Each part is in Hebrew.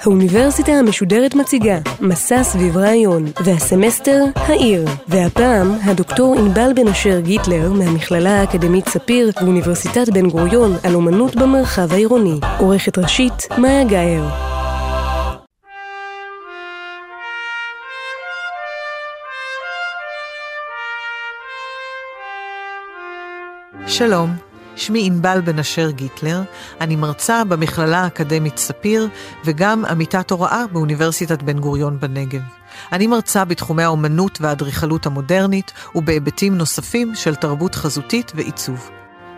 האוניברסיטה המשודרת מציגה מסע סביב רעיון, והסמסטר העיר. והפעם הדוקטור ענבל בן אשר גיטלר מהמכללה האקדמית ספיר ואוניברסיטת בן גוריון על אומנות במרחב העירוני. עורכת ראשית מאיה גאייר. שלום, שמי ענבל בן אשר גיטלר, אני מרצה במכללה האקדמית ספיר וגם עמיתת הוראה באוניברסיטת בן גוריון בנגב. אני מרצה בתחומי האומנות והאדריכלות המודרנית ובהיבטים נוספים של תרבות חזותית ועיצוב.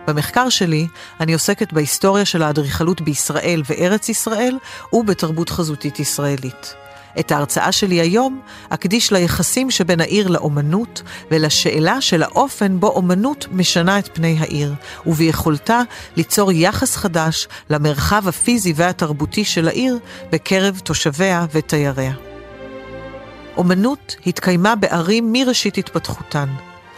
במחקר שלי אני עוסקת בהיסטוריה של האדריכלות בישראל וארץ ישראל ובתרבות חזותית ישראלית. את ההרצאה שלי היום אקדיש ליחסים שבין העיר לאומנות ולשאלה של האופן בו אומנות משנה את פני העיר, וביכולתה ליצור יחס חדש למרחב הפיזי והתרבותי של העיר בקרב תושביה ותייריה. אומנות התקיימה בערים מראשית התפתחותן.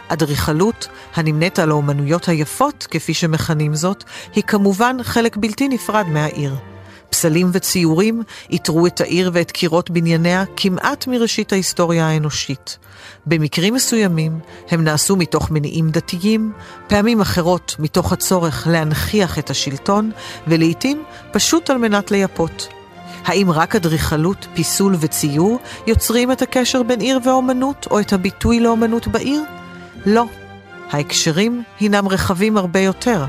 אדריכלות, הנמנית על האומנויות היפות, כפי שמכנים זאת, היא כמובן חלק בלתי נפרד מהעיר. פסלים וציורים איתרו את העיר ואת קירות בנייניה כמעט מראשית ההיסטוריה האנושית. במקרים מסוימים הם נעשו מתוך מניעים דתיים, פעמים אחרות מתוך הצורך להנכיח את השלטון, ולעיתים פשוט על מנת לייפות. האם רק אדריכלות, פיסול וציור יוצרים את הקשר בין עיר ואומנות, או את הביטוי לאומנות בעיר? לא. ההקשרים הינם רחבים הרבה יותר.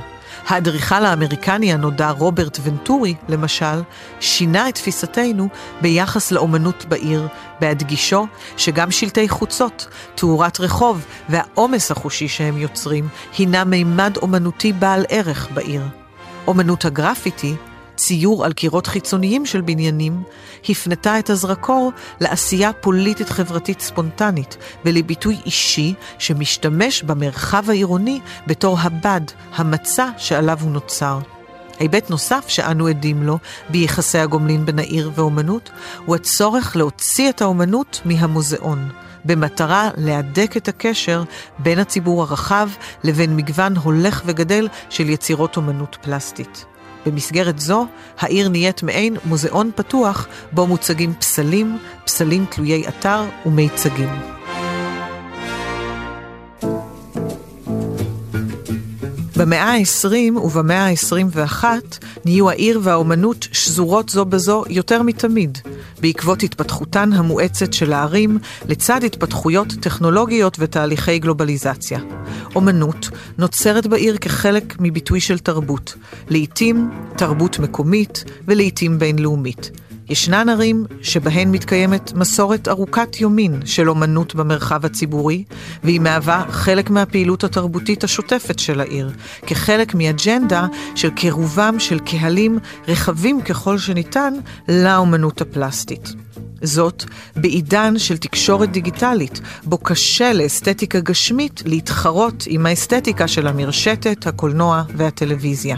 האדריכל האמריקני הנודע רוברט ונטורי, למשל, שינה את תפיסתנו ביחס לאומנות בעיר, בהדגישו שגם שלטי חוצות, תאורת רחוב והעומס החושי שהם יוצרים, הינה מימד אומנותי בעל ערך בעיר. אומנות הגרפיטי ציור על קירות חיצוניים של בניינים, הפנתה את הזרקור לעשייה פוליטית חברתית ספונטנית ולביטוי אישי שמשתמש במרחב העירוני בתור הבד, המצע שעליו הוא נוצר. היבט נוסף שאנו עדים לו ביחסי הגומלין בין העיר ואומנות, הוא הצורך להוציא את האומנות מהמוזיאון, במטרה להדק את הקשר בין הציבור הרחב לבין מגוון הולך וגדל של יצירות אומנות פלסטית. במסגרת זו, העיר נהיית מעין מוזיאון פתוח, בו מוצגים פסלים, פסלים תלויי אתר ומיצגים. במאה ה-20 ובמאה ה-21 נהיו העיר והאומנות שזורות זו בזו יותר מתמיד, בעקבות התפתחותן המואצת של הערים לצד התפתחויות טכנולוגיות ותהליכי גלובליזציה. אומנות נוצרת בעיר כחלק מביטוי של תרבות, לעתים תרבות מקומית ולעתים בינלאומית. ישנן ערים שבהן מתקיימת מסורת ארוכת יומין של אומנות במרחב הציבורי, והיא מהווה חלק מהפעילות התרבותית השוטפת של העיר, כחלק מאג'נדה של קירובם של קהלים רחבים ככל שניתן לאומנות הפלסטית. זאת בעידן של תקשורת דיגיטלית, בו קשה לאסתטיקה גשמית להתחרות עם האסתטיקה של המרשתת, הקולנוע והטלוויזיה.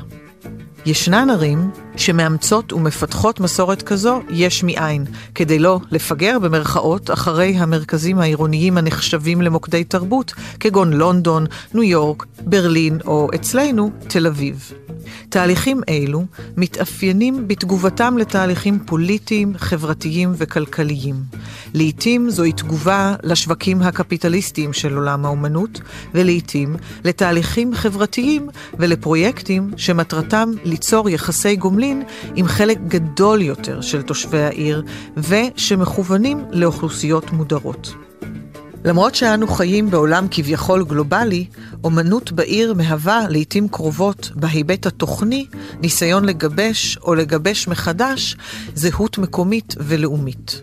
ישנן ערים שמאמצות ומפתחות מסורת כזו יש מאין, כדי לא לפגר במרכאות אחרי המרכזים העירוניים הנחשבים למוקדי תרבות, כגון לונדון, ניו יורק, ברלין או אצלנו, תל אביב. תהליכים אלו מתאפיינים בתגובתם לתהליכים פוליטיים, חברתיים וכלכליים. לעתים זוהי תגובה לשווקים הקפיטליסטיים של עולם האומנות, ולעתים לתהליכים חברתיים ולפרויקטים שמטרתם ליצור יחסי גומלין עם חלק גדול יותר של תושבי העיר, ושמכוונים לאוכלוסיות מודרות. למרות שאנו חיים בעולם כביכול גלובלי, אומנות בעיר מהווה לעתים קרובות בהיבט התוכני ניסיון לגבש או לגבש מחדש זהות מקומית ולאומית.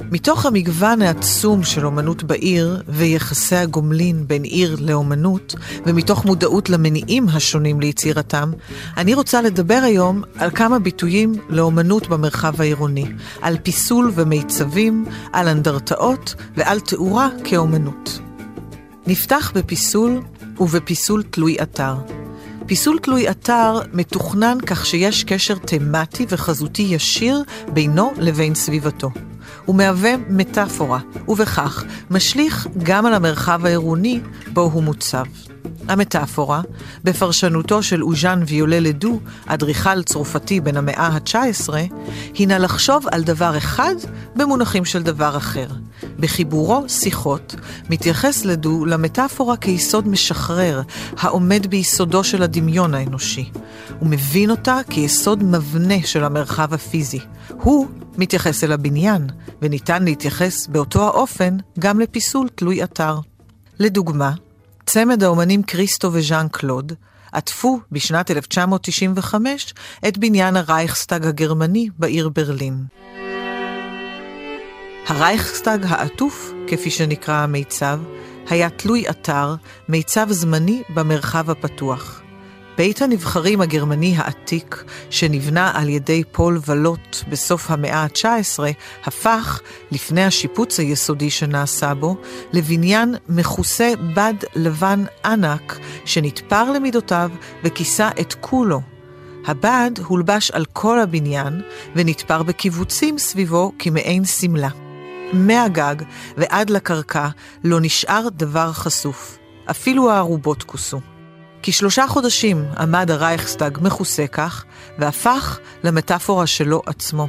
מתוך המגוון העצום של אומנות בעיר ויחסי הגומלין בין עיר לאומנות, ומתוך מודעות למניעים השונים ליצירתם, אני רוצה לדבר היום על כמה ביטויים לאומנות במרחב העירוני, על פיסול ומיצבים, על אנדרטאות ועל תאורה כאומנות. נפתח בפיסול ובפיסול תלוי אתר. פיסול תלוי אתר מתוכנן כך שיש קשר תמטי וחזותי ישיר בינו לבין סביבתו. הוא מהווה מטאפורה, ובכך משליך גם על המרחב העירוני בו הוא מוצב. המטאפורה, בפרשנותו של אוז'אן ויולה לדו, אדריכל צרפתי בן המאה ה-19, הינה לחשוב על דבר אחד במונחים של דבר אחר. בחיבורו שיחות מתייחס לדו למטאפורה כיסוד משחרר, העומד ביסודו של הדמיון האנושי. הוא מבין אותה כיסוד מבנה של המרחב הפיזי. הוא מתייחס אל הבניין, וניתן להתייחס באותו האופן גם לפיסול תלוי אתר. לדוגמה, צמד האומנים כריסטו וז'אן קלוד עטפו בשנת 1995 את בניין הרייכסטאג הגרמני בעיר ברלין. הרייכסטאג העטוף, כפי שנקרא המיצב, היה תלוי אתר, מיצב זמני במרחב הפתוח. בית הנבחרים הגרמני העתיק, שנבנה על ידי פול ולוט בסוף המאה ה-19, הפך, לפני השיפוץ היסודי שנעשה בו, לבניין מכוסה בד לבן ענק, שנתפר למידותיו וכיסה את כולו. הבד הולבש על כל הבניין ונתפר בקיבוצים סביבו כמעין שמלה. מהגג ועד לקרקע לא נשאר דבר חשוף. אפילו הערובות כוסו. כשלושה חודשים עמד הרייכסטאג מכוסה כך, והפך למטאפורה שלו עצמו.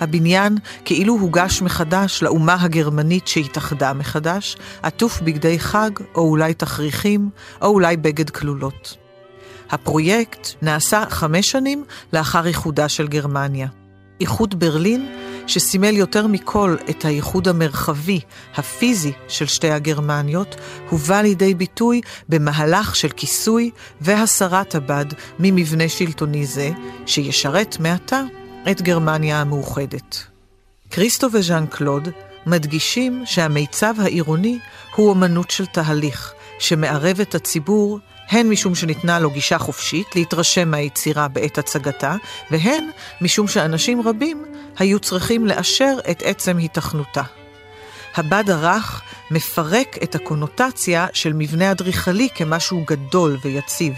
הבניין כאילו הוגש מחדש לאומה הגרמנית שהתאחדה מחדש, עטוף בגדי חג, או אולי תכריכים, או אולי בגד כלולות. הפרויקט נעשה חמש שנים לאחר איחודה של גרמניה. איחוד ברלין שסימל יותר מכל את האיחוד המרחבי, הפיזי של שתי הגרמניות, הובא לידי ביטוי במהלך של כיסוי והסרת הבד ממבנה שלטוני זה, שישרת מעתה את גרמניה המאוחדת. כריסטו וז'אן קלוד מדגישים שהמיצב העירוני הוא אומנות של תהליך, שמערב את הציבור הן משום שניתנה לו גישה חופשית להתרשם מהיצירה בעת הצגתה, והן משום שאנשים רבים היו צריכים לאשר את עצם היתכנותה. הבד הרך מפרק את הקונוטציה של מבנה אדריכלי כמשהו גדול ויציב.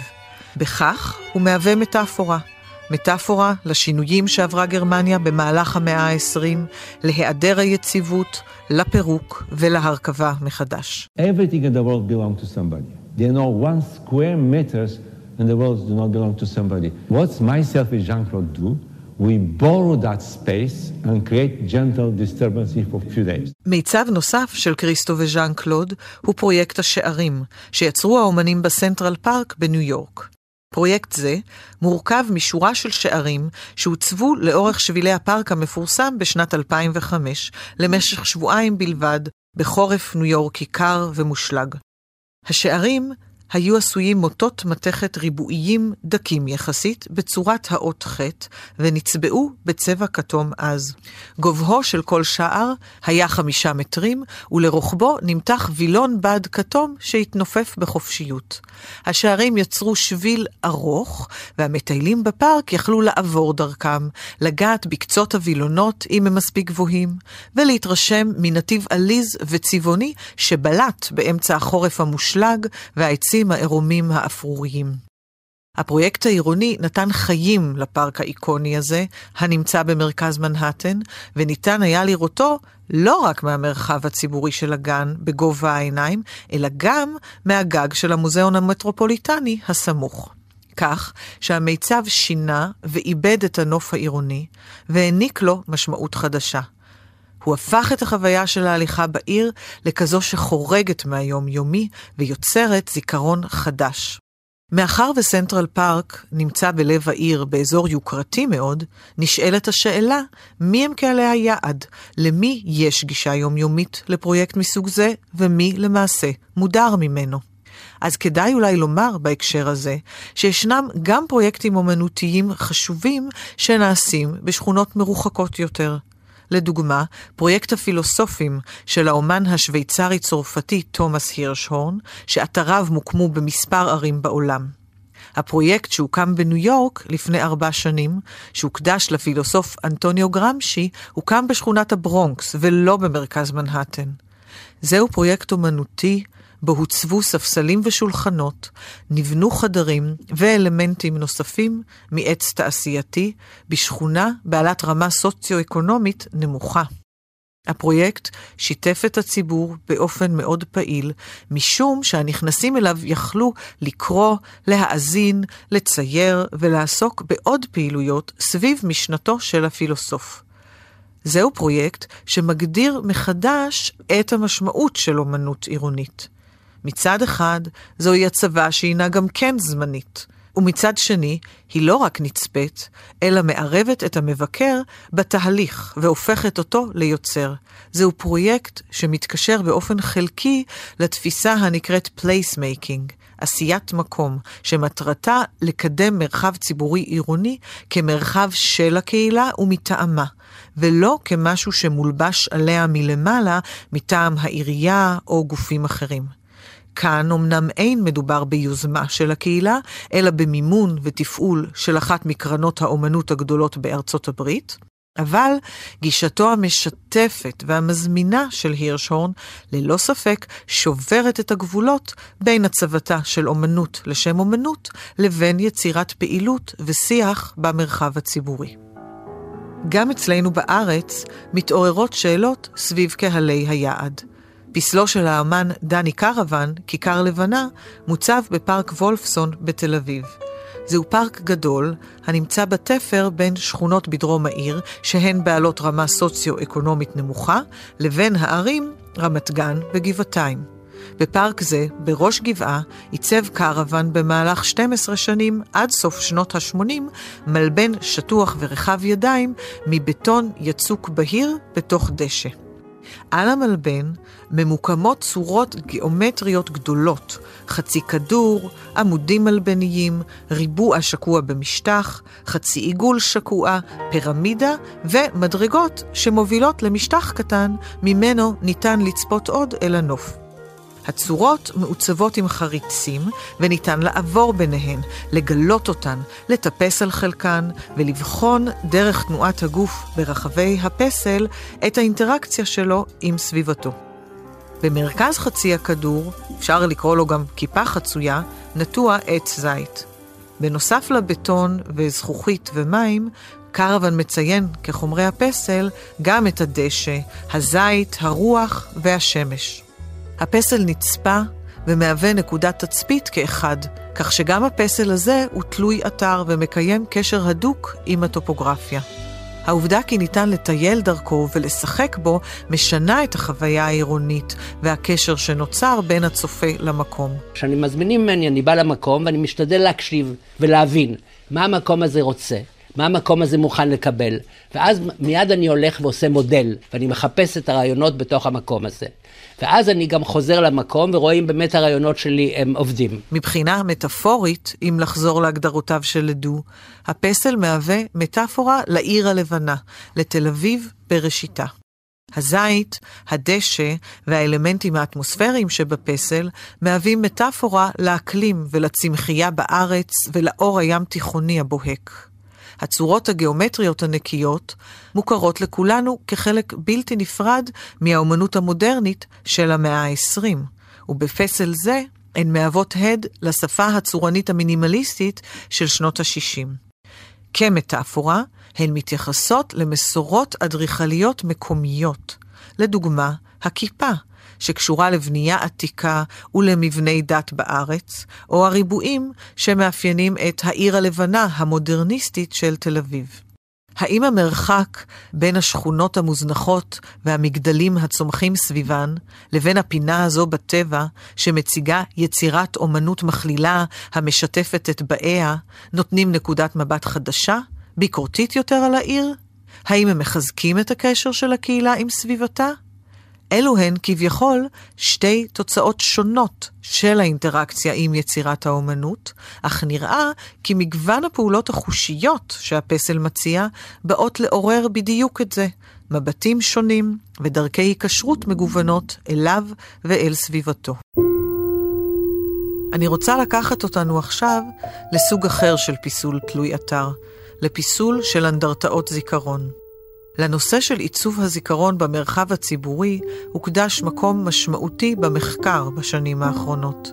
בכך הוא מהווה מטאפורה. מטאפורה לשינויים שעברה גרמניה במהלך המאה ה-20, להיעדר היציבות, לפירוק ולהרכבה מחדש. Everything in the world belongs to somebody. They know one square meters in the world do not belong to somebody. What myself and Jean-Claude do, we borrow that space and create gentle disturbances for few days. מיצב נוסף של כריסטו וז'אן קלוד הוא פרויקט השערים, שיצרו האומנים בסנטרל פארק בניו יורק. פרויקט זה מורכב משורה של שערים שהוצבו לאורך שבילי הפארק המפורסם בשנת 2005, למשך שבועיים בלבד, בחורף ניו יורקי קר ומושלג. השערים היו עשויים מוטות מתכת ריבועיים דקים יחסית בצורת האות ח' ונצבעו בצבע כתום עז. גובהו של כל שער היה חמישה מטרים, ולרוחבו נמתח וילון בד כתום שהתנופף בחופשיות. השערים יצרו שביל ארוך, והמטיילים בפארק יכלו לעבור דרכם, לגעת בקצות הווילונות אם הם מספיק גבוהים, ולהתרשם מנתיב עליז וצבעוני שבלט באמצע החורף המושלג והעצים העצים העירומים האפרוריים. הפרויקט העירוני נתן חיים לפארק האיקוני הזה, הנמצא במרכז מנהטן, וניתן היה לראותו לא רק מהמרחב הציבורי של הגן בגובה העיניים, אלא גם מהגג של המוזיאון המטרופוליטני הסמוך. כך שהמיצב שינה ואיבד את הנוף העירוני, והעניק לו משמעות חדשה. הוא הפך את החוויה של ההליכה בעיר לכזו שחורגת מהיום-יומי ויוצרת זיכרון חדש. מאחר וסנטרל פארק נמצא בלב העיר באזור יוקרתי מאוד, נשאלת השאלה מי הם קהלי היעד, למי יש גישה יומיומית לפרויקט מסוג זה, ומי למעשה מודר ממנו. אז כדאי אולי לומר בהקשר הזה, שישנם גם פרויקטים אומנותיים חשובים שנעשים בשכונות מרוחקות יותר, לדוגמה, פרויקט הפילוסופים של האומן השוויצרי-צרפתי תומאס הירשהורן, שאתריו מוקמו במספר ערים בעולם. הפרויקט שהוקם בניו יורק לפני ארבע שנים, שהוקדש לפילוסוף אנטוניו גרמשי, הוקם בשכונת הברונקס ולא במרכז מנהטן. זהו פרויקט אומנותי בו הוצבו ספסלים ושולחנות, נבנו חדרים ואלמנטים נוספים מעץ תעשייתי בשכונה בעלת רמה סוציו-אקונומית נמוכה. הפרויקט שיתף את הציבור באופן מאוד פעיל, משום שהנכנסים אליו יכלו לקרוא, להאזין, לצייר ולעסוק בעוד פעילויות סביב משנתו של הפילוסוף. זהו פרויקט שמגדיר מחדש את המשמעות של אומנות עירונית. מצד אחד, זוהי הצבה שהינה גם כן זמנית, ומצד שני, היא לא רק נצפית, אלא מערבת את המבקר בתהליך והופכת אותו ליוצר. זהו פרויקט שמתקשר באופן חלקי לתפיסה הנקראת placemaking, עשיית מקום, שמטרתה לקדם מרחב ציבורי עירוני כמרחב של הקהילה ומטעמה, ולא כמשהו שמולבש עליה מלמעלה מטעם העירייה או גופים אחרים. כאן אמנם אין מדובר ביוזמה של הקהילה, אלא במימון ותפעול של אחת מקרנות האומנות הגדולות בארצות הברית, אבל גישתו המשתפת והמזמינה של הירשהורן ללא ספק שוברת את הגבולות בין הצבתה של אומנות לשם אומנות לבין יצירת פעילות ושיח במרחב הציבורי. גם אצלנו בארץ מתעוררות שאלות סביב קהלי היעד. פסלו של האמן דני קרוון, כיכר לבנה, מוצב בפארק וולפסון בתל אביב. זהו פארק גדול הנמצא בתפר בין שכונות בדרום העיר, שהן בעלות רמה סוציו-אקונומית נמוכה, לבין הערים רמת גן וגבעתיים. בפארק זה, בראש גבעה, עיצב קרוון במהלך 12 שנים, עד סוף שנות ה-80, מלבן שטוח ורחב ידיים מבטון יצוק בהיר בתוך דשא. על המלבן ממוקמות צורות גיאומטריות גדולות, חצי כדור, עמודים מלבניים, ריבוע שקוע במשטח, חצי עיגול שקוע, פירמידה ומדרגות שמובילות למשטח קטן, ממנו ניתן לצפות עוד אל הנוף. הצורות מעוצבות עם חריצים, וניתן לעבור ביניהן, לגלות אותן, לטפס על חלקן, ולבחון דרך תנועת הגוף ברחבי הפסל את האינטראקציה שלו עם סביבתו. במרכז חצי הכדור, אפשר לקרוא לו גם כיפה חצויה, נטוע עץ זית. בנוסף לבטון וזכוכית ומים, קרוון מציין כחומרי הפסל גם את הדשא, הזית, הרוח והשמש. הפסל נצפה ומהווה נקודת תצפית כאחד, כך שגם הפסל הזה הוא תלוי אתר ומקיים קשר הדוק עם הטופוגרפיה. העובדה כי ניתן לטייל דרכו ולשחק בו משנה את החוויה העירונית והקשר שנוצר בין הצופה למקום. כשאני מזמינים ממני, אני בא למקום ואני משתדל להקשיב ולהבין מה המקום הזה רוצה. מה המקום הזה מוכן לקבל, ואז מיד אני הולך ועושה מודל, ואני מחפש את הרעיונות בתוך המקום הזה. ואז אני גם חוזר למקום ורואה אם באמת הרעיונות שלי הם עובדים. מבחינה מטאפורית, אם לחזור להגדרותיו של לדו, הפסל מהווה מטאפורה לעיר הלבנה, לתל אביב בראשיתה. הזית, הדשא והאלמנטים האטמוספריים שבפסל מהווים מטאפורה לאקלים ולצמחייה בארץ ולאור הים תיכוני הבוהק. הצורות הגיאומטריות הנקיות מוכרות לכולנו כחלק בלתי נפרד מהאומנות המודרנית של המאה ה-20, ובפסל זה הן מהוות הד לשפה הצורנית המינימליסטית של שנות ה-60. כמטאפורה, הן מתייחסות למסורות אדריכליות מקומיות. לדוגמה, הכיפה, שקשורה לבנייה עתיקה ולמבני דת בארץ, או הריבועים שמאפיינים את העיר הלבנה המודרניסטית של תל אביב. האם המרחק בין השכונות המוזנחות והמגדלים הצומחים סביבן, לבין הפינה הזו בטבע, שמציגה יצירת אומנות מכלילה המשתפת את באיה, נותנים נקודת מבט חדשה, ביקורתית יותר על העיר? האם הם מחזקים את הקשר של הקהילה עם סביבתה? אלו הן כביכול שתי תוצאות שונות של האינטראקציה עם יצירת האומנות, אך נראה כי מגוון הפעולות החושיות שהפסל מציע באות לעורר בדיוק את זה, מבטים שונים ודרכי היקשרות מגוונות אליו ואל סביבתו. אני רוצה לקחת אותנו עכשיו לסוג אחר של פיסול תלוי אתר, לפיסול של אנדרטאות זיכרון. לנושא של עיצוב הזיכרון במרחב הציבורי הוקדש מקום משמעותי במחקר בשנים האחרונות.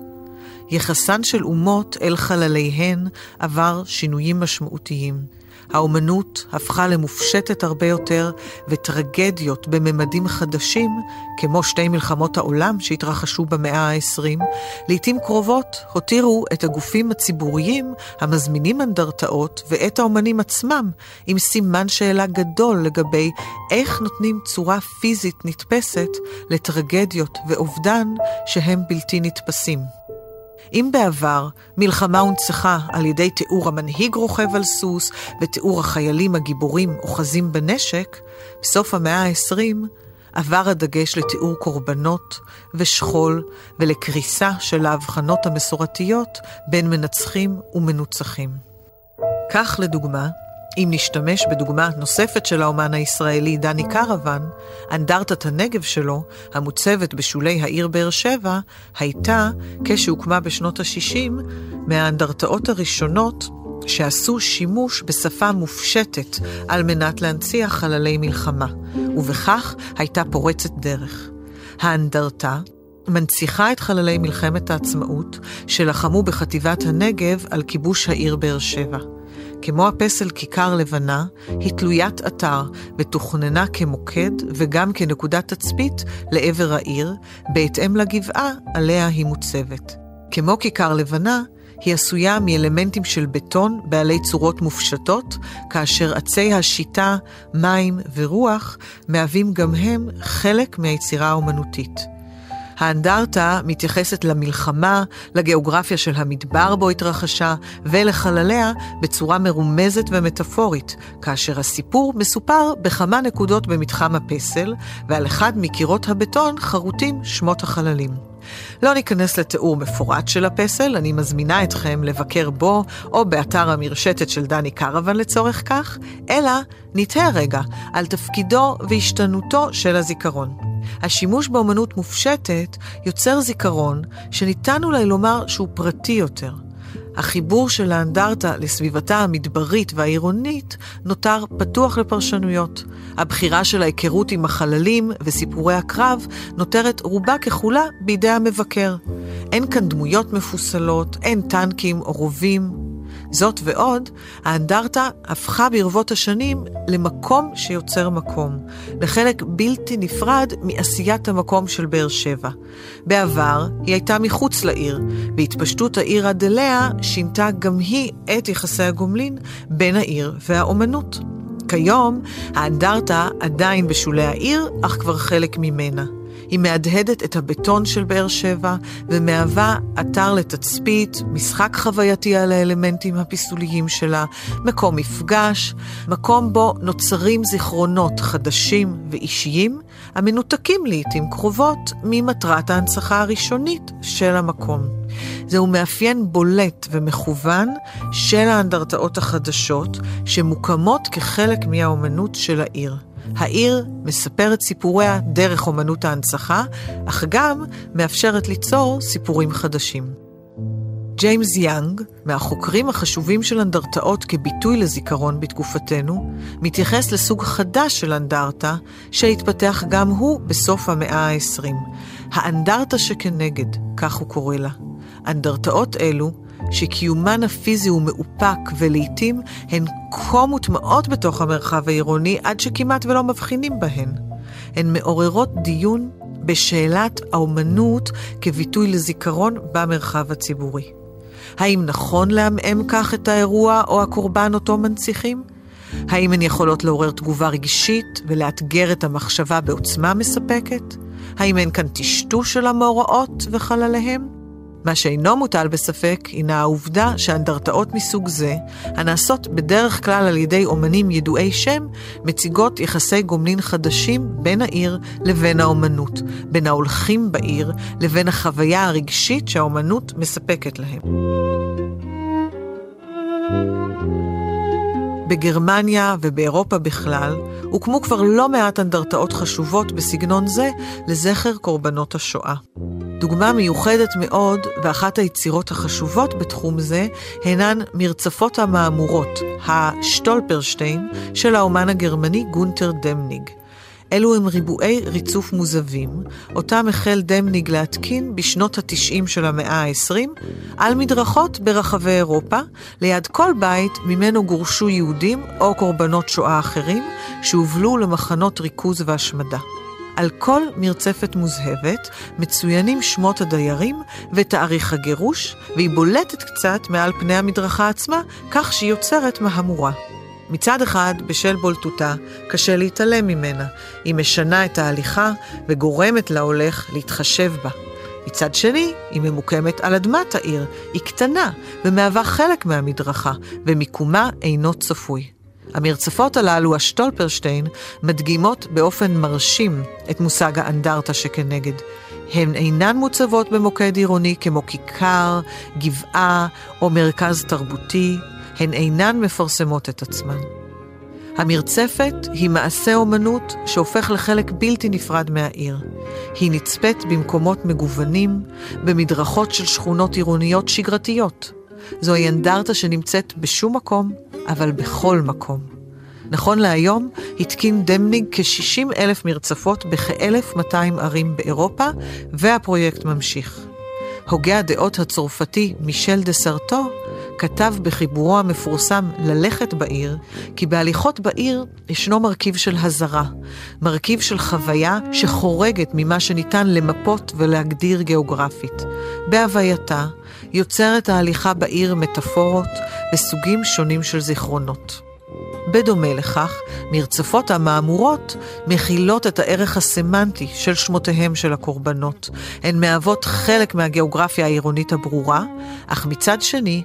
יחסן של אומות אל חלליהן עבר שינויים משמעותיים. האומנות הפכה למופשטת הרבה יותר, וטרגדיות בממדים חדשים, כמו שתי מלחמות העולם שהתרחשו במאה ה-20, לעתים קרובות הותירו את הגופים הציבוריים המזמינים אנדרטאות ואת האומנים עצמם עם סימן שאלה גדול לגבי איך נותנים צורה פיזית נתפסת לטרגדיות ואובדן שהם בלתי נתפסים. אם בעבר מלחמה הונצחה על ידי תיאור המנהיג רוכב על סוס ותיאור החיילים הגיבורים אוחזים בנשק, בסוף המאה ה-20 עבר הדגש לתיאור קורבנות ושכול ולקריסה של ההבחנות המסורתיות בין מנצחים ומנוצחים. כך לדוגמה, אם נשתמש בדוגמה נוספת של האומן הישראלי דני קרוון, אנדרטת הנגב שלו, המוצבת בשולי העיר באר שבע, הייתה, כשהוקמה בשנות ה-60, מהאנדרטאות הראשונות שעשו שימוש בשפה מופשטת על מנת להנציח חללי מלחמה, ובכך הייתה פורצת דרך. האנדרטה מנציחה את חללי מלחמת העצמאות שלחמו בחטיבת הנגב על כיבוש העיר באר שבע. כמו הפסל כיכר לבנה, היא תלוית אתר ותוכננה כמוקד וגם כנקודת תצפית לעבר העיר, בהתאם לגבעה עליה היא מוצבת. כמו כיכר לבנה, היא עשויה מאלמנטים של בטון בעלי צורות מופשטות, כאשר עצי השיטה, מים ורוח מהווים גם הם חלק מהיצירה האומנותית. האנדרטה מתייחסת למלחמה, לגיאוגרפיה של המדבר בו התרחשה, ולחלליה בצורה מרומזת ומטאפורית, כאשר הסיפור מסופר בכמה נקודות במתחם הפסל, ועל אחד מקירות הבטון חרוטים שמות החללים. לא ניכנס לתיאור מפורט של הפסל, אני מזמינה אתכם לבקר בו או באתר המרשתת של דני קרוון לצורך כך, אלא נתהה רגע על תפקידו והשתנותו של הזיכרון. השימוש באמנות מופשטת יוצר זיכרון שניתן אולי לומר שהוא פרטי יותר. החיבור של האנדרטה לסביבתה המדברית והעירונית נותר פתוח לפרשנויות. הבחירה של ההיכרות עם החללים וסיפורי הקרב נותרת רובה ככולה בידי המבקר. אין כאן דמויות מפוסלות, אין טנקים או רובים, זאת ועוד, האנדרטה הפכה ברבות השנים למקום שיוצר מקום, לחלק בלתי נפרד מעשיית המקום של באר שבע. בעבר היא הייתה מחוץ לעיר, והתפשטות העיר עד אליה שינתה גם היא את יחסי הגומלין בין העיר והאומנות. כיום האנדרטה עדיין בשולי העיר, אך כבר חלק ממנה. היא מהדהדת את הבטון של באר שבע ומהווה אתר לתצפית, משחק חווייתי על האלמנטים הפיסוליים שלה, מקום מפגש, מקום בו נוצרים זיכרונות חדשים ואישיים, המנותקים לעיתים קרובות ממטרת ההנצחה הראשונית של המקום. זהו מאפיין בולט ומכוון של האנדרטאות החדשות, שמוקמות כחלק מהאומנות של העיר. העיר מספרת סיפוריה דרך אומנות ההנצחה, אך גם מאפשרת ליצור סיפורים חדשים. ג'יימס יאנג, מהחוקרים החשובים של אנדרטאות כביטוי לזיכרון בתקופתנו, מתייחס לסוג חדש של אנדרטה, שהתפתח גם הוא בסוף המאה ה-20. האנדרטה שכנגד, כך הוא קורא לה. אנדרטאות אלו שקיומן הפיזי הוא מאופק ולעיתים הן כה מוטמעות בתוך המרחב העירוני עד שכמעט ולא מבחינים בהן. הן מעוררות דיון בשאלת האומנות כביטוי לזיכרון במרחב הציבורי. האם נכון לעמעם כך את האירוע או הקורבן אותו מנציחים? האם הן יכולות לעורר תגובה רגשית ולאתגר את המחשבה בעוצמה מספקת? האם אין כאן טשטוש של המאורעות וחלליהם? מה שאינו מוטל בספק הינה העובדה שאנדרטאות מסוג זה, הנעשות בדרך כלל על ידי אומנים ידועי שם, מציגות יחסי גומלין חדשים בין העיר לבין האומנות, בין ההולכים בעיר לבין החוויה הרגשית שהאומנות מספקת להם. בגרמניה ובאירופה בכלל, הוקמו כבר לא מעט אנדרטאות חשובות בסגנון זה לזכר קורבנות השואה. דוגמה מיוחדת מאוד, ואחת היצירות החשובות בתחום זה, הינן מרצפות המהמורות, השטולפרשטיין, של האומן הגרמני גונטר דמניג. אלו הם ריבועי ריצוף מוזבים, אותם החל דמניג להתקין בשנות ה-90 של המאה ה-20, על מדרכות ברחבי אירופה, ליד כל בית ממנו גורשו יהודים או קורבנות שואה אחרים, שהובלו למחנות ריכוז והשמדה. על כל מרצפת מוזהבת מצוינים שמות הדיירים ותאריך הגירוש, והיא בולטת קצת מעל פני המדרכה עצמה, כך שהיא יוצרת מהמורה. מצד אחד, בשל בולטותה, קשה להתעלם ממנה. היא משנה את ההליכה וגורמת להולך להתחשב בה. מצד שני, היא ממוקמת על אדמת העיר, היא קטנה ומהווה חלק מהמדרכה, ומיקומה אינו צפוי. המרצפות הללו, השטולפרשטיין, מדגימות באופן מרשים את מושג האנדרטה שכנגד. הן אינן מוצבות במוקד עירוני כמו כיכר, גבעה או מרכז תרבותי, הן אינן מפרסמות את עצמן. המרצפת היא מעשה אומנות שהופך לחלק בלתי נפרד מהעיר. היא נצפית במקומות מגוונים, במדרכות של שכונות עירוניות שגרתיות. זוהי אנדרטה שנמצאת בשום מקום, אבל בכל מקום. נכון להיום, התקין דמניג כ-60 אלף מרצפות בכ-1,200 ערים באירופה, והפרויקט ממשיך. הוגה הדעות הצרפתי מישל דה סרטו כתב בחיבורו המפורסם "ללכת בעיר", כי בהליכות בעיר ישנו מרכיב של הזרה, מרכיב של חוויה שחורגת ממה שניתן למפות ולהגדיר גיאוגרפית. בהווייתה יוצרת ההליכה בעיר מטאפורות וסוגים שונים של זיכרונות. בדומה לכך, מרצפות המהמורות מכילות את הערך הסמנטי של שמותיהם של הקורבנות. הן מהוות חלק מהגיאוגרפיה העירונית הברורה, אך מצד שני,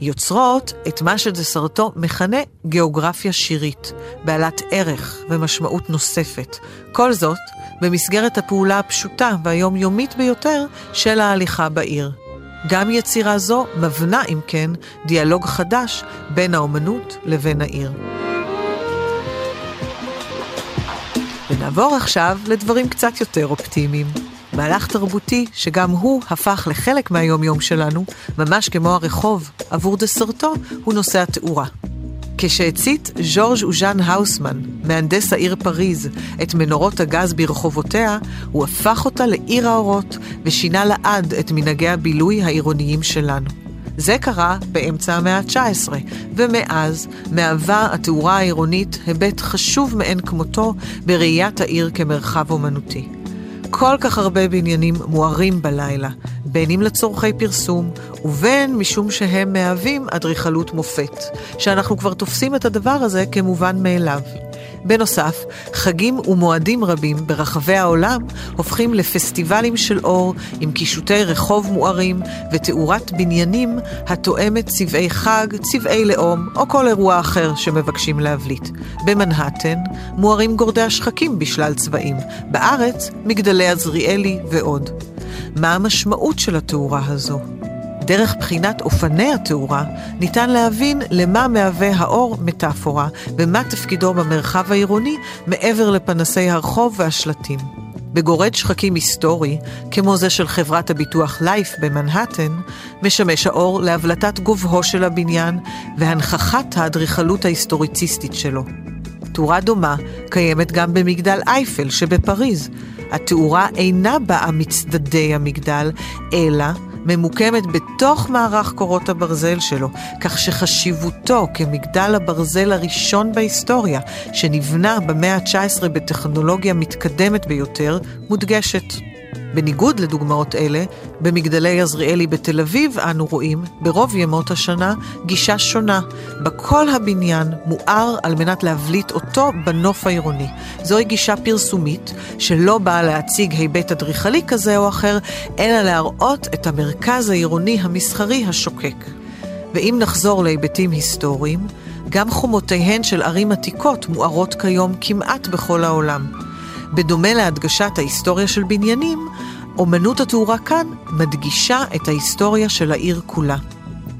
יוצרות את מה שדסרטו מכנה גיאוגרפיה שירית, בעלת ערך ומשמעות נוספת. כל זאת במסגרת הפעולה הפשוטה והיומיומית ביותר של ההליכה בעיר. גם יצירה זו מבנה, אם כן, דיאלוג חדש בין האומנות לבין העיר. ונעבור עכשיו לדברים קצת יותר אופטימיים. מהלך תרבותי שגם הוא הפך לחלק מהיום-יום שלנו, ממש כמו הרחוב, עבור דסרטו, הוא נושא התאורה. כשהצית ז'ורג' אוז'אן האוסמן, מהנדס העיר פריז, את מנורות הגז ברחובותיה, הוא הפך אותה לעיר האורות ושינה לעד את מנהגי הבילוי העירוניים שלנו. זה קרה באמצע המאה ה-19, ומאז מהווה התאורה העירונית היבט חשוב מאין כמותו בראיית העיר כמרחב אומנותי. כל כך הרבה בניינים מוארים בלילה, בין אם לצורכי פרסום, ובין משום שהם מהווים אדריכלות מופת, שאנחנו כבר תופסים את הדבר הזה כמובן מאליו. בנוסף, חגים ומועדים רבים ברחבי העולם הופכים לפסטיבלים של אור עם קישוטי רחוב מוארים ותאורת בניינים התואמת צבעי חג, צבעי לאום או כל אירוע אחר שמבקשים להבליט. במנהטן מוארים גורדי השחקים בשלל צבעים, בארץ מגדלי עזריאלי ועוד. מה המשמעות של התאורה הזו? דרך בחינת אופני התאורה, ניתן להבין למה מהווה האור מטאפורה, ומה תפקידו במרחב העירוני מעבר לפנסי הרחוב והשלטים. בגורד שחקים היסטורי, כמו זה של חברת הביטוח לייף במנהטן, משמש האור להבלטת גובהו של הבניין והנכחת האדריכלות ההיסטוריציסטית שלו. תאורה דומה קיימת גם במגדל אייפל שבפריז. התאורה אינה באה מצדדי המגדל, אלא ממוקמת בתוך מערך קורות הברזל שלו, כך שחשיבותו כמגדל הברזל הראשון בהיסטוריה, שנבנה במאה ה-19 בטכנולוגיה מתקדמת ביותר, מודגשת. בניגוד לדוגמאות אלה, במגדלי עזריאלי בתל אביב אנו רואים, ברוב ימות השנה, גישה שונה, בה כל הבניין מואר על מנת להבליט אותו בנוף העירוני. זוהי גישה פרסומית, שלא באה להציג היבט אדריכלי כזה או אחר, אלא להראות את המרכז העירוני המסחרי השוקק. ואם נחזור להיבטים היסטוריים, גם חומותיהן של ערים עתיקות מוארות כיום כמעט בכל העולם. בדומה להדגשת ההיסטוריה של בניינים, אומנות התאורה כאן מדגישה את ההיסטוריה של העיר כולה.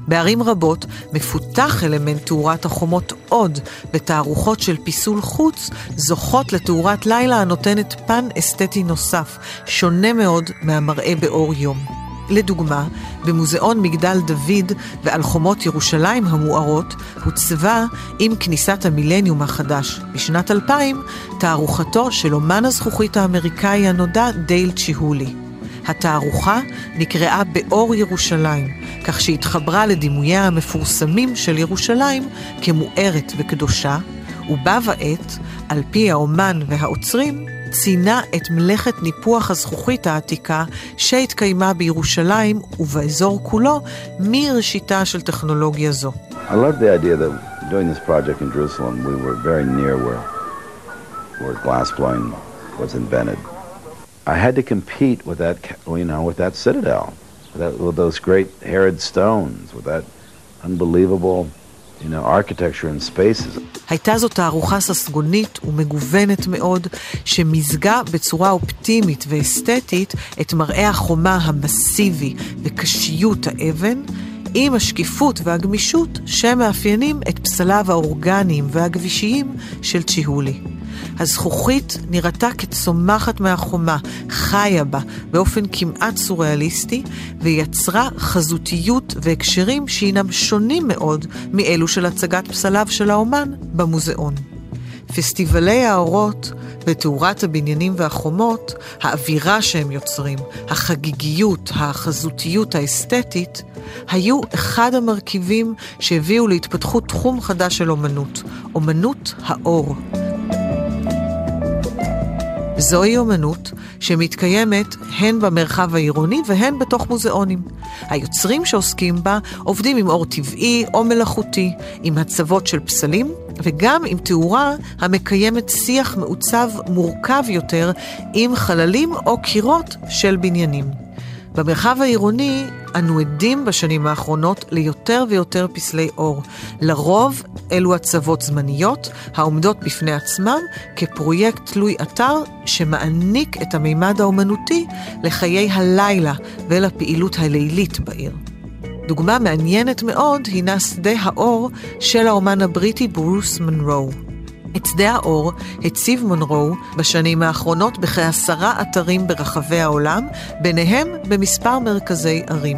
בערים רבות מפותח אלמנט תאורת החומות עוד, ותערוכות של פיסול חוץ זוכות לתאורת לילה הנותנת פן אסתטי נוסף, שונה מאוד מהמראה באור יום. לדוגמה, במוזיאון מגדל דוד ועל חומות ירושלים המוארות, הוצבה עם כניסת המילניום החדש בשנת 2000, תערוכתו של אומן הזכוכית האמריקאי הנודע דייל צ'יהולי. התערוכה נקראה באור ירושלים, כך שהתחברה לדימוייה המפורסמים של ירושלים כמוארת וקדושה, ובה ועת, על פי האומן והעוצרים, ציינה את מלאכת ניפוח הזכוכית העתיקה שהתקיימה בירושלים ובאזור כולו מראשיתה של טכנולוגיה זו. I love the idea that doing this project in Jerusalem we were very near where, where glass blowing was invented. I had to compete with that, you know, with that citadel, with, that, with those great Herod stones, with that unbelievable architecture and. הייתה זו תערוכה ססגונית ומגוונת מאוד, שמזגה בצורה אופטימית ואסתטית את מראה החומה המסיבי וקשיות האבן, עם השקיפות והגמישות שמאפיינים את פסליו האורגניים והגבישיים של צ'יהולי. הזכוכית נראתה כצומחת מהחומה, חיה בה באופן כמעט סוריאליסטי, ויצרה חזותיות והקשרים שהינם שונים מאוד מאלו של הצגת פסליו של האומן במוזיאון. פסטיבלי האורות ותאורת הבניינים והחומות, האווירה שהם יוצרים, החגיגיות, החזותיות האסתטית, היו אחד המרכיבים שהביאו להתפתחות תחום חדש של אומנות, אומנות האור. זוהי אומנות שמתקיימת הן במרחב העירוני והן בתוך מוזיאונים. היוצרים שעוסקים בה עובדים עם אור טבעי או מלאכותי, עם הצבות של פסלים וגם עם תאורה המקיימת שיח מעוצב מורכב יותר עם חללים או קירות של בניינים. במרחב העירוני אנו עדים בשנים האחרונות ליותר ויותר פסלי אור. לרוב אלו הצוות זמניות העומדות בפני עצמם כפרויקט תלוי אתר שמעניק את המימד האומנותי לחיי הלילה ולפעילות הלילית בעיר. דוגמה מעניינת מאוד הינה שדה האור של האומן הבריטי ברוס מנרו. את שדה האור הציב מונרו בשנים האחרונות בכעשרה אתרים ברחבי העולם, ביניהם במספר מרכזי ערים.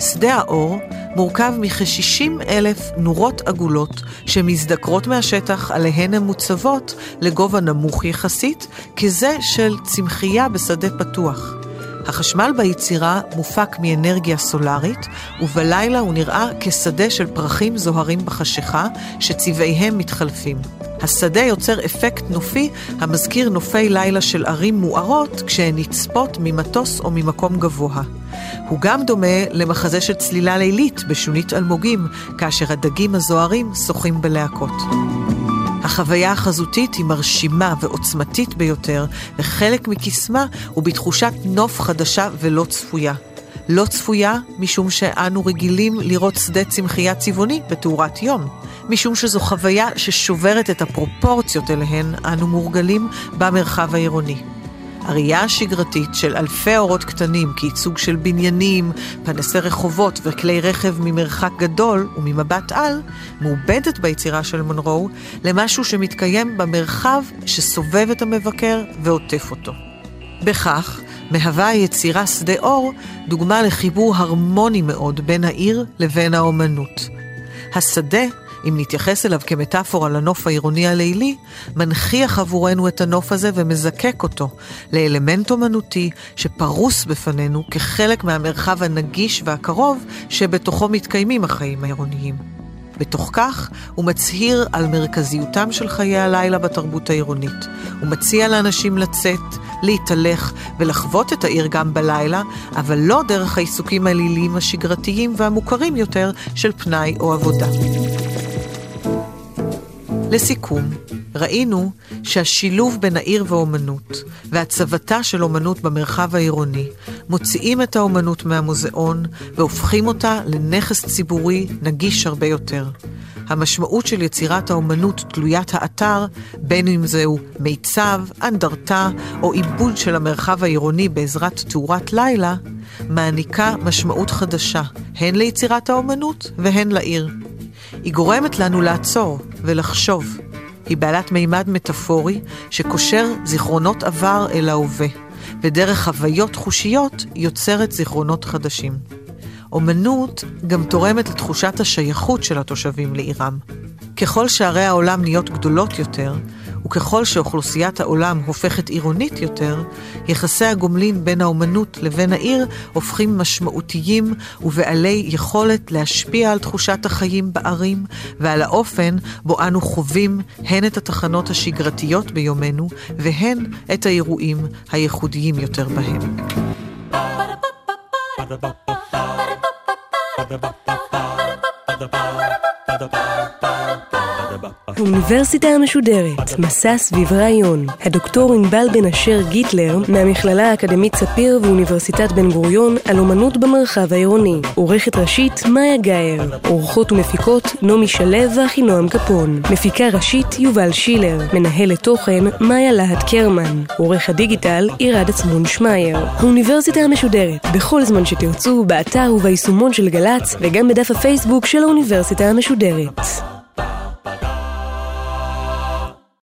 שדה האור מורכב מכ-60 אלף נורות עגולות שמזדקרות מהשטח עליהן הן מוצבות לגובה נמוך יחסית, כזה של צמחייה בשדה פתוח. החשמל ביצירה מופק מאנרגיה סולארית, ובלילה הוא נראה כשדה של פרחים זוהרים בחשיכה, שצבעיהם מתחלפים. השדה יוצר אפקט נופי המזכיר נופי לילה של ערים מוארות כשהן נצפות ממטוס או ממקום גבוה. הוא גם דומה למחזה של צלילה לילית בשונית אלמוגים, כאשר הדגים הזוהרים שוחים בלהקות. החוויה החזותית היא מרשימה ועוצמתית ביותר, וחלק מקסמה הוא בתחושת נוף חדשה ולא צפויה. לא צפויה משום שאנו רגילים לראות שדה צמחייה צבעוני בתאורת יום. משום שזו חוויה ששוברת את הפרופורציות אליהן אנו מורגלים במרחב העירוני. הראייה השגרתית של אלפי אורות קטנים כייצוג של בניינים, פנסי רחובות וכלי רכב ממרחק גדול וממבט על, מעובדת ביצירה של מונרו למשהו שמתקיים במרחב שסובב את המבקר ועוטף אותו. בכך, מהווה היצירה שדה אור דוגמה לחיבור הרמוני מאוד בין העיר לבין האומנות. השדה אם נתייחס אליו כמטאפורה לנוף העירוני הלילי, מנכיח עבורנו את הנוף הזה ומזקק אותו לאלמנט אומנותי שפרוס בפנינו כחלק מהמרחב הנגיש והקרוב שבתוכו מתקיימים החיים העירוניים. בתוך כך הוא מצהיר על מרכזיותם של חיי הלילה בתרבות העירונית. הוא מציע לאנשים לצאת, להתהלך ולחוות את העיר גם בלילה, אבל לא דרך העיסוקים העליליים השגרתיים והמוכרים יותר של פנאי או עבודה. לסיכום, ראינו שהשילוב בין העיר והאומנות והצבתה של אומנות במרחב העירוני מוציאים את האומנות מהמוזיאון והופכים אותה לנכס ציבורי נגיש הרבה יותר. המשמעות של יצירת האומנות תלוית האתר, בין אם זהו מיצב, אנדרטה או עיבוד של המרחב העירוני בעזרת תאורת לילה, מעניקה משמעות חדשה, הן ליצירת האומנות והן לעיר. היא גורמת לנו לעצור ולחשוב. היא בעלת מימד מטאפורי שקושר זיכרונות עבר אל ההווה. ודרך חוויות חושיות יוצרת זיכרונות חדשים. אומנות גם תורמת לתחושת השייכות של התושבים לעירם. ככל שערי העולם נהיות גדולות יותר, וככל שאוכלוסיית העולם הופכת עירונית יותר, יחסי הגומלין בין האומנות לבין העיר הופכים משמעותיים ובעלי יכולת להשפיע על תחושת החיים בערים ועל האופן בו אנו חווים הן את התחנות השגרתיות ביומנו והן את האירועים הייחודיים יותר בהם. האוניברסיטה המשודרת, מסע סביב רעיון. הדוקטור ענבל בן אשר גיטלר, מהמכללה האקדמית ספיר ואוניברסיטת בן גוריון, על אומנות במרחב העירוני. עורכת ראשית, מאיה גאייר. עורכות ומפיקות, נעמי שלו ואחינועם קפון. מפיקה ראשית, יובל שילר. מנהלת תוכן, מאיה להט קרמן. עורך הדיגיטל, עירד עצמון שמייר. האוניברסיטה המשודרת, בכל זמן שתרצו, באתר וביישומון של גל"צ, וגם בדף הפייסבוק של האוניברסיטה המשודרת. 哒哒哒。